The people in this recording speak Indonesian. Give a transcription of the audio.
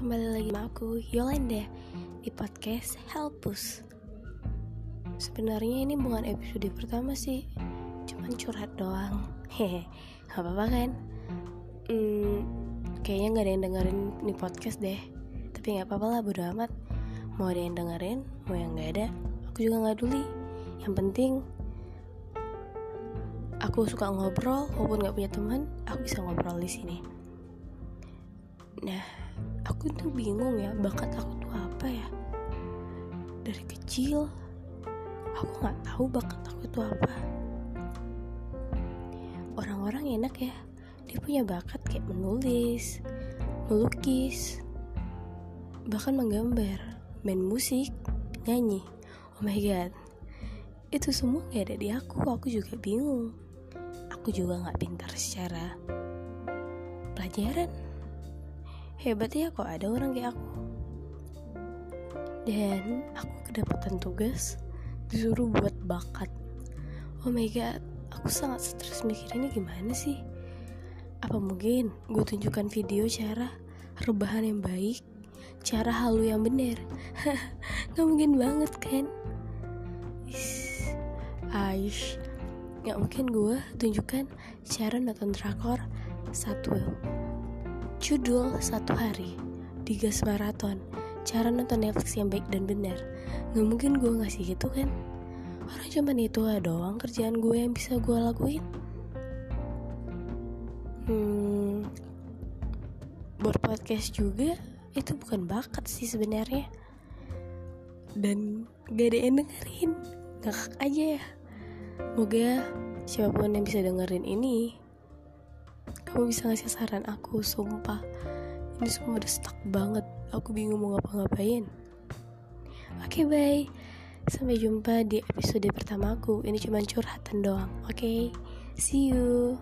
kembali lagi sama aku Yolanda di podcast Helpus. Sebenarnya ini bukan episode pertama sih, cuman curhat doang. Hehe, gak apa-apa kan? Hmm, kayaknya nggak ada yang dengerin nih podcast deh. Tapi nggak apa-apa lah, bodo amat. Mau ada yang dengerin, mau yang nggak ada, aku juga nggak peduli. Yang penting aku suka ngobrol, walaupun nggak punya teman, aku bisa ngobrol di sini. Nah, aku tuh bingung ya bakat aku tuh apa ya. Dari kecil, aku nggak tahu bakat aku tuh apa. Orang-orang enak ya, dia punya bakat kayak menulis, melukis, bahkan menggambar, main musik, nyanyi. Oh my god, itu semua gak ada di aku. Aku juga bingung. Aku juga nggak pintar secara pelajaran hebat ya kok ada orang kayak aku. Dan aku kedapatan tugas disuruh buat bakat. Oh my god aku sangat stres ini gimana sih? Apa mungkin gue tunjukkan video cara rebahan yang baik cara halu yang benar nggak mungkin banget kan? Aish. Nggak mungkin gue tunjukkan cara nonton drakor satu Judul Satu Hari Digas Maraton Cara nonton Netflix yang baik dan benar. Gak mungkin gue ngasih gitu kan? Orang cuman itu doang kerjaan gue yang bisa gue lakuin. Hmm Buat podcast juga Itu bukan bakat sih sebenarnya. Dan gak ada yang dengerin. Ngakak aja ya. Moga siapa pun yang bisa dengerin ini kamu bisa ngasih saran aku sumpah. Ini semua udah stuck banget. Aku bingung mau ngapa-ngapain. Oke okay, bye. Sampai jumpa di episode pertamaku. Ini cuma curhatan doang oke? Okay? see you